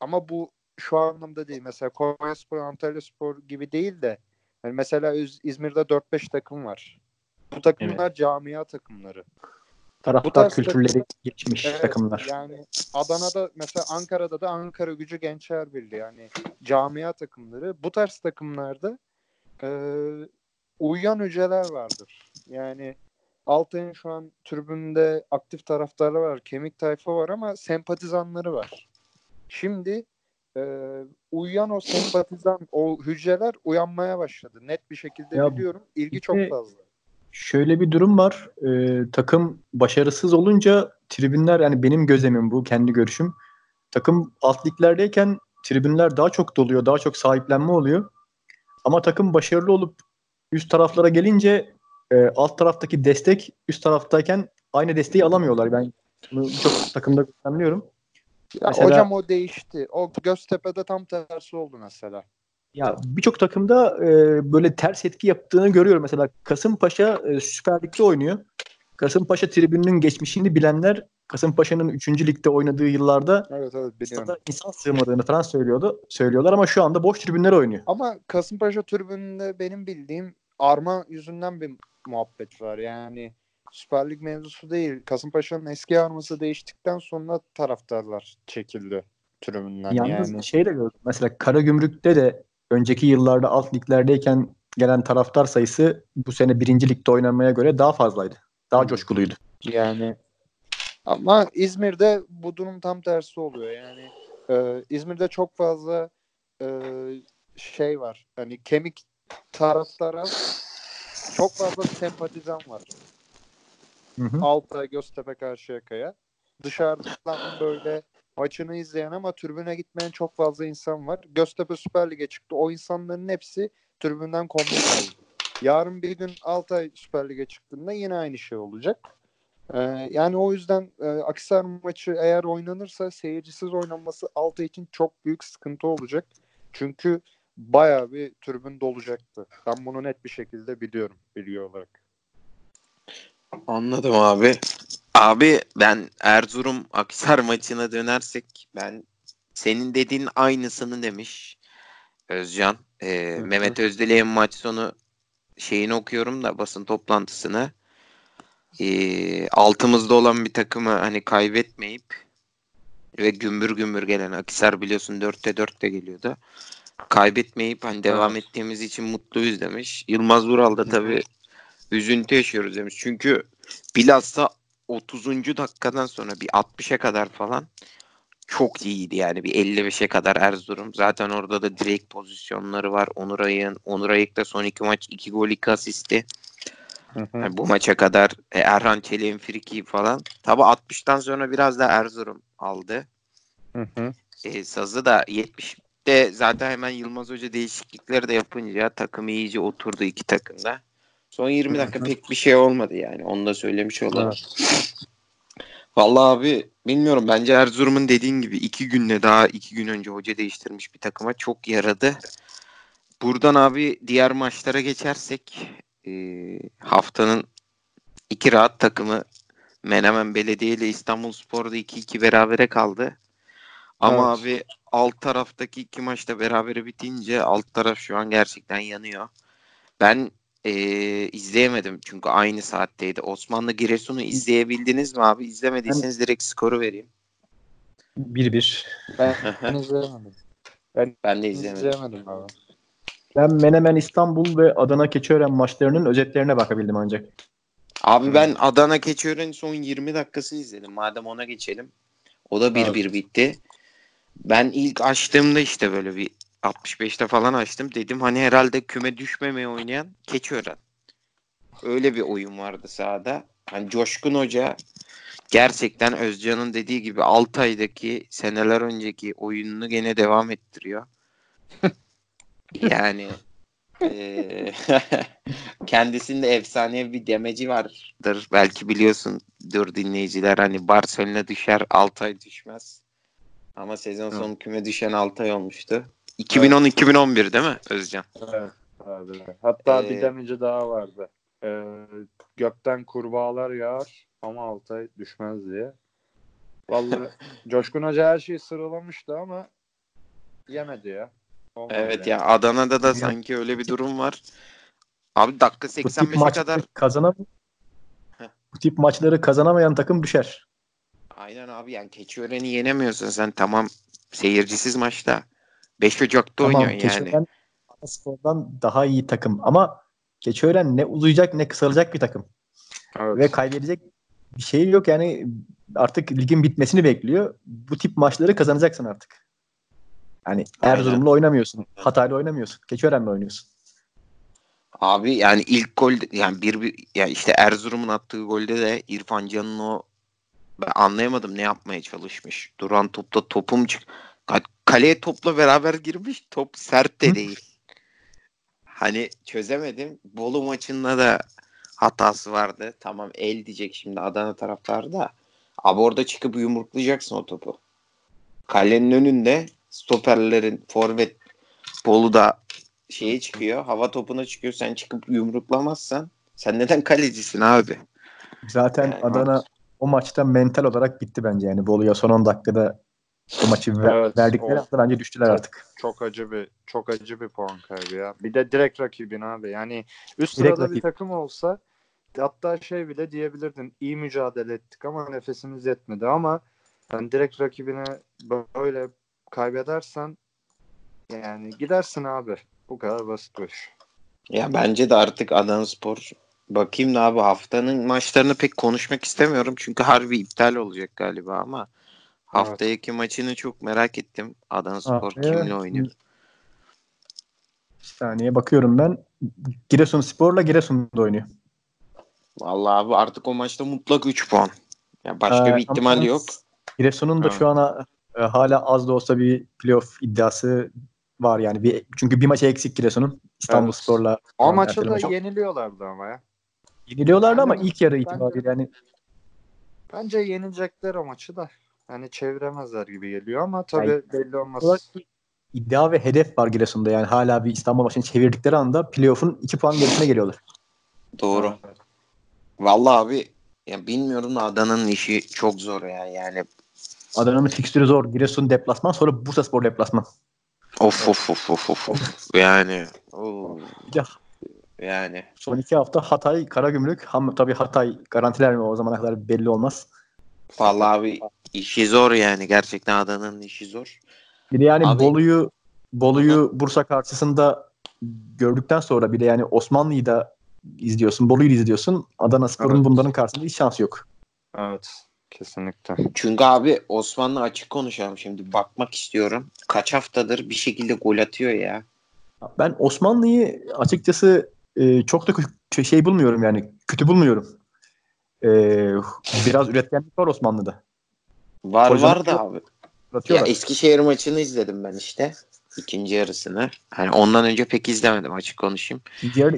ama bu şu anlamda değil mesela Konyaspor Antalyaspor gibi değil de Hani mesela İz- İzmir'de 4-5 takım var. Bu takımlar camia takımları.
Taraftar
tarz
kültürleri geçmiş
Evet,
takımlar.
Yani Adana'da mesela Ankara'da da Ankara Gücü Gençler Birliği yani camia takımları. Bu tarz takımlarda e, uyuyan hücreler vardır. Yani Altay'ın şu an tribünde aktif taraftarı var, kemik tayfa var ama sempatizanları var. Şimdi e, uyuyan o sempatizan, o hücreler uyanmaya başladı. Net bir şekilde
Ya,
biliyorum. İlgi
bir
çok
de-
fazla.
Şöyle bir durum var. Ee, takım başarısız olunca tribünler yani benim gözlemim bu kendi görüşüm. Takım alt liglerdeyken tribünler daha çok doluyor, daha çok sahiplenme oluyor. Ama takım başarılı olup üst taraflara gelince e, alt taraftaki destek üst taraftayken aynı desteği alamıyorlar. Ben bunu birçok takımda gözlemliyorum.
Ya
Mesela-
hocam o değişti. O Göztepe'de tam tersi oldu mesela.
Ya birçok takımda e, böyle ters etki yaptığını görüyorum. Mesela Kasımpaşa e, Süper Lig'de oynuyor. Kasımpaşa tribününün geçmişini bilenler Kasımpaşa'nın 3. ligde oynadığı yıllarda
Evet evet biliyorum.
insan sığmadığını falan söylüyordu. Söylüyorlar ama şu anda boş tribünler oynuyor.
Ama Kasımpaşa tribününde benim bildiğim arma yüzünden bir muhabbet var. Yani Süper Lig mevzusu değil. Kasımpaşa'nın eski arması değiştikten sonra taraftarlar çekildi tribünden.
Yalnız
yani.
şey de gördüm. Mesela Karagümrük'te de önceki yıllarda alt liglerdeyken gelen taraftar sayısı bu sene birinci ligde oynamaya göre daha fazlaydı. Daha coşkuluydu.
Yani ama İzmir'de bu durum tam tersi oluyor. Yani e, İzmir'de çok fazla e, şey var. Hani kemik taraftara çok fazla sempatizan var.
Hı hı.
Altay, Göztepe, Karşıyaka'ya. Dışarıdan böyle maçını izleyen ama tribüne gitmeyen çok fazla insan var. Göztepe Süper Lig'e çıktı. O insanların hepsi tribünden kaldı. Yarın bir gün Altay Süper Lig'e çıktığında yine aynı şey olacak. Ee, yani o yüzden e, Akhisar maçı eğer oynanırsa seyircisiz oynanması Altay için çok büyük sıkıntı olacak. Çünkü bayağı bir tribün dolacaktı. Ben bunu net bir şekilde biliyorum bilgi olarak.
Anladım abi. Abi ben Erzurum Akhisar maçına dönersek ben senin dediğin aynısını demiş Özcan. Ee. Mehmet Özdilek'in maç sonu şeyini okuyorum da basın toplantısını. Ee, altımızda olan bir takımı hani kaybetmeyip ve gümbür gümbür gelen Akhisar biliyorsun 4'te 4'te geliyordu. Kaybetmeyip hani devam
Evet.
ettiğimiz için mutluyuz demiş. Yılmaz Vural da tabii üzüntü yaşıyoruz demiş. Çünkü bilhassa 30. dakikadan sonra bir 60'a kadar falan çok iyiydi yani bir 55'e kadar Erzurum. Zaten orada da direkt pozisyonları var. Onur Ayık'ın. Onur Ayık da son iki maç 2 gol 2 asisti. Yani bu maça kadar e, Erhan Çelik'in friki falan. Tabi 60'tan sonra biraz da Erzurum aldı. E, sazı da 70'te zaten hemen Yılmaz Hoca değişiklikleri de yapınca takım iyice oturdu iki takımda. Son 20 dakika pek bir şey olmadı yani. Onu da söylemiş olalım. Vallahi abi bilmiyorum. Bence Erzurum'un dediğin gibi iki günle daha iki gün önce hoca değiştirmiş bir takıma çok yaradı. Buradan abi diğer maçlara geçersek e, haftanın iki rahat takımı Menemen Belediye ile İstanbul Spor'da 2-2 berabere kaldı. Ama
Evet.
abi alt taraftaki iki maçta berabere bitince alt taraf şu an gerçekten yanıyor. Ben e, izleyemedim çünkü aynı saatteydi. Osmanlı Giresun'u izleyebildiniz mi abi? İzlemediyseniz direkt skoru vereyim.
1-1.
Ben [LAUGHS] izleyemedim. Ben,
Ben de izleyemedim.
izleyemedim abi.
Ben Menemen İstanbul ve Adana Keçiören maçlarının özetlerine bakabildim ancak.
Abi ben Adana Keçiören'in son 20 dakikası izledim. Madem ona geçelim. O da 1-1 bitti. Ben ilk açtığımda işte böyle bir 65'te falan açtım. Dedim hani herhalde küme düşmemeye oynayan Keçiören. Öyle bir oyun vardı sahada. Hani Coşkun Hoca gerçekten Özcan'ın dediği gibi Altay'daki seneler önceki oyununu gene devam ettiriyor. [LAUGHS] yani eee, [LAUGHS] kendisinde efsane bir demeci vardır. Belki biliyorsundur dinleyiciler hani Barcelona düşer Altay düşmez. Ama sezon sonu küme düşen Altay olmuştu. 2010-2011 değil mi Özcan?
Evet. Abi. Hatta
Ee,
bir demeci daha vardı. Ee, gökten kurbağalar yağar ama Altay düşmez diye. Vallahi [LAUGHS] Coşkun Hoca her şeyi sıralamıştı ama yemedi ya. Olmadı
Evet
yani.
ya Adana'da da sanki öyle bir durum var. Abi dakika
Bu tip
85'e
maçları
kadar
kazanam bu tip maçları kazanamayan takım düşer.
aynen abi yani Keçiören'i yenemiyorsun sen tamam seyircisiz maçta. 5 Ocak'ta
Tamam
oynuyorsun yani.
Keçiören Spor'dan daha iyi takım ama Keçiören ne uzayacak ne kısalacak bir takım.
Evet.
Ve kaybedecek bir şey yok yani artık ligin bitmesini bekliyor. Bu tip maçları kazanacaksın artık. Yani. Erzurum'la oynamıyorsun. Hatay'la oynamıyorsun. Keçiören'le oynuyorsun.
Abi yani ilk gol yani bir, bir ya işte Erzurum'un attığı golde de İrfan Can'ın o ben anlayamadım ne yapmaya çalışmış. Duran topta topum çık kaleye topla beraber girmiş. Top sert de değil. Hani çözemedim. Bolu maçında da hatası vardı. Tamam el diyecek şimdi Adana taraftarı da. Abi orada çıkıp yumruklayacaksın o topu. Kalenin önünde stoperlerin forvet Bolu'da şeye çıkıyor. Hava topuna çıkıyor. Sen çıkıp yumruklamazsan sen neden kalecisin abi?
Zaten
Yani
Adana o maçta mental olarak bitti bence yani. Bolu'ya son 10 dakikada bu maçı
Evet,
verdikleri
o-
anda bence düştüler artık.
Çok acı bir çok acı bir puan kaybı ya. Bir de direkt rakibin abi. Yani üst
Direkt
sırada bir
rakip.
takım olsa hatta şey bile diyebilirdin. iyi mücadele ettik ama nefesimiz yetmedi ama yani direkt rakibine böyle kaybedersen yani gidersin abi. Bu kadar basit bu iş.
Ya bence de artık Adana Spor bakayım da abi haftanın maçlarını pek konuşmak istemiyorum. Çünkü harbi iptal olacak galiba ama haftaki maçını çok merak ettim. Adana Spor
Haftaya-
kimle oynuyor?
Bir saniye bakıyorum ben. Giresun Spor'la Giresun'da oynuyor.
Vallahi abi artık o maçta mutlak 3 puan. Ya başka
Ee,
bir ihtimal yok.
Giresun'un da
Evet.
şu an e, hala az da olsa bir playoff iddiası var yani. Bir, çünkü bir maça eksik Giresun'un. İstanbul
Evet.
Spor'la
O
Yani
maçı da
çok-
yeniliyorlardı ama ya.
yeniliyorlardı ama
Bence-
ilk yarı itibariyle yani
Bence yenilecekler o maçı da. Yani çeviremezler gibi geliyor ama tabii
Yani-
belli olmaz.
iddia ve hedef var Giresun'da. Yani hala bir İstanbul maçını çevirdikleri anda playoff'un 2 puan gerisine geliyorlar.
Doğru. Vallahi abi ya bilmiyorum da Adana'nın işi çok zor ya. Yani
Adana'nın fikstürü zor. Giresun deplasman sonra Bursaspor deplasman.
of of of of of. of. yani
de
yani
son iki hafta Hatay, Karagümrük. Ham, tabii Hatay garantiler mi o zamana kadar belli olmaz.
vallahi abi işi zor yani. Gerçekten Adana'nın işi zor.
Bir de yani
Abi-
Bolu'yu Bolu'yu Bursa karşısında gördükten sonra bir de yani Osmanlı'yı da izliyorsun, Bolu'yu izliyorsun. Adana Spor'un
Evet.
bunların karşısında hiç şansı yok.
Evet. Kesinlikle.
Çünkü abi Osmanlı açık konuşalım şimdi. Bakmak istiyorum. Kaç haftadır bir şekilde gol atıyor ya.
Ben Osmanlı'yı açıkçası e, çok da şey bulmuyorum yani kötü bulmuyorum. E, biraz üretkenlik var Osmanlı'da.
Var
Hocam-
var da abi. Ya. Eskişehir maçını izledim ben işte. ikinci yarısını. Hani ondan önce pek izlemedim açık konuşayım.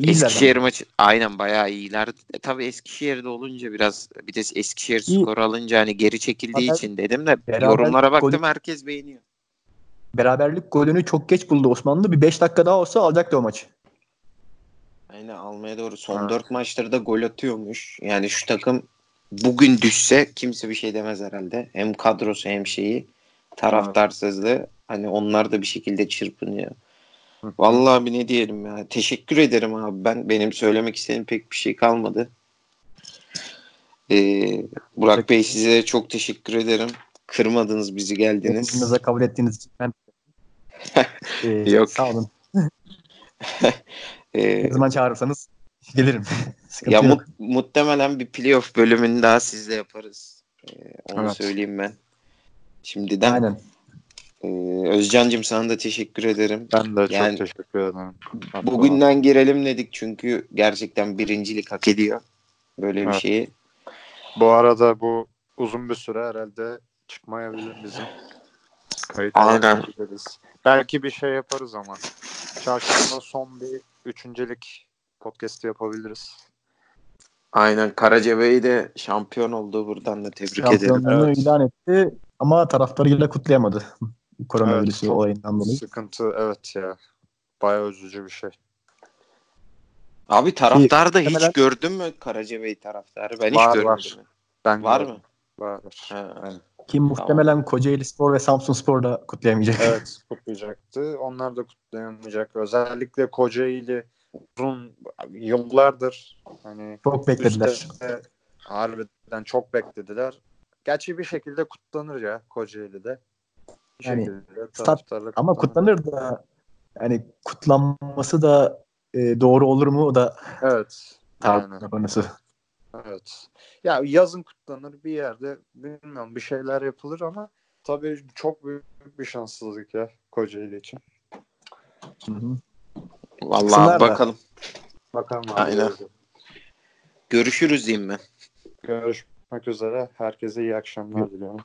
Eskişehir maçı aynen bayağı iyiler. E, tabii Eskişehir'de olunca biraz bir de Eskişehir
İyi.
skoru alınca hani geri çekildiği
Haber-
için dedim de yorumlara baktım
golü-
herkes beğeniyor.
Beraberlik golünü çok geç buldu Osmanlı. Bir 5 dakika daha olsa alacaktı o maçı.
Aynen almaya doğru. Son
Evet.
4 maçları da gol atıyormuş. Yani şu takım bugün düşse kimse bir şey demez herhalde. Hem kadrosu hem şeyi taraftarsızlığı. Hani onlar da bir şekilde çırpınıyor.
Hı.
Vallahi bir ne diyelim ya. Teşekkür ederim abi. Ben benim söylemek istediğim pek bir şey kalmadı. Ee, Burak Bey size de çok teşekkür ederim. Kırmadınız bizi geldiniz.
Hepinize kabul ettiğiniz için ben [LAUGHS] e,
Yok.
sağ olun. [LAUGHS]
Ee,
Ne zaman çağırırsanız gelirim. Sıkıntı
ya mu- muhtemelen bir playoff bölümünü daha sizle yaparız. Ee, onu
Evet.
söyleyeyim ben. Şimdiden
Aynen.
Ee, Özcan'cığım sana da teşekkür ederim.
Ben de çok
Yani-
teşekkür ederim. Hatta-
Bugünden girelim dedik çünkü gerçekten birincilik hak ediyor. Böyle bir
Evet.
şeyi.
Bu arada bu uzun bir süre herhalde çıkmayabilir bizim. Kayıt
Aynen.
Belki bir şey yaparız ama. Çarşamba son bir üçüncülük podcast yapabiliriz.
Aynen Karacabey de şampiyon oldu. Buradan da tebrik ederim.
Şampiyonluğunu
Evet.
ilan etti ama taraftarıyla kutlayamadı. Koronavirüsü
Evet,
olayından dolayı.
Sıkıntı evet ya. Bayağı üzücü bir şey.
Abi taraftar da hiç gördün mü Karacabey taraftarı? Ben
Var,
hiç görmedim.
var. Ben
Var
gördüm.
mı?
Var. var.
Ki muhtemelen Kocaeli Spor ve Samsun Spor da kutlayamayacak.
Evet kutlayacaktı. Onlar da kutlayamayacak. Özellikle Kocaeli uzun yıllardır hani
Çok beklediler.
üstte harbiden çok beklediler. Gerçi bir şekilde kutlanır ya Kocaeli'de. Bir
Yani stat- Ama kutlanır da yani kutlanması da e, doğru olur mu o da
Evet.
tartışma
Aynen.
konusu.
Evet. Ya yazın kutlanır bir yerde bilmiyorum bir şeyler yapılır ama tabii çok büyük bir şanssızlık ya Kocaeli için.
Hı hı.
Vallahi
Kısımlar da.
bakalım.
Bakalım abi.
Aynen. Görüşürüz diyeyim ben.
Görüşmek üzere. Herkese iyi akşamlar diliyorum.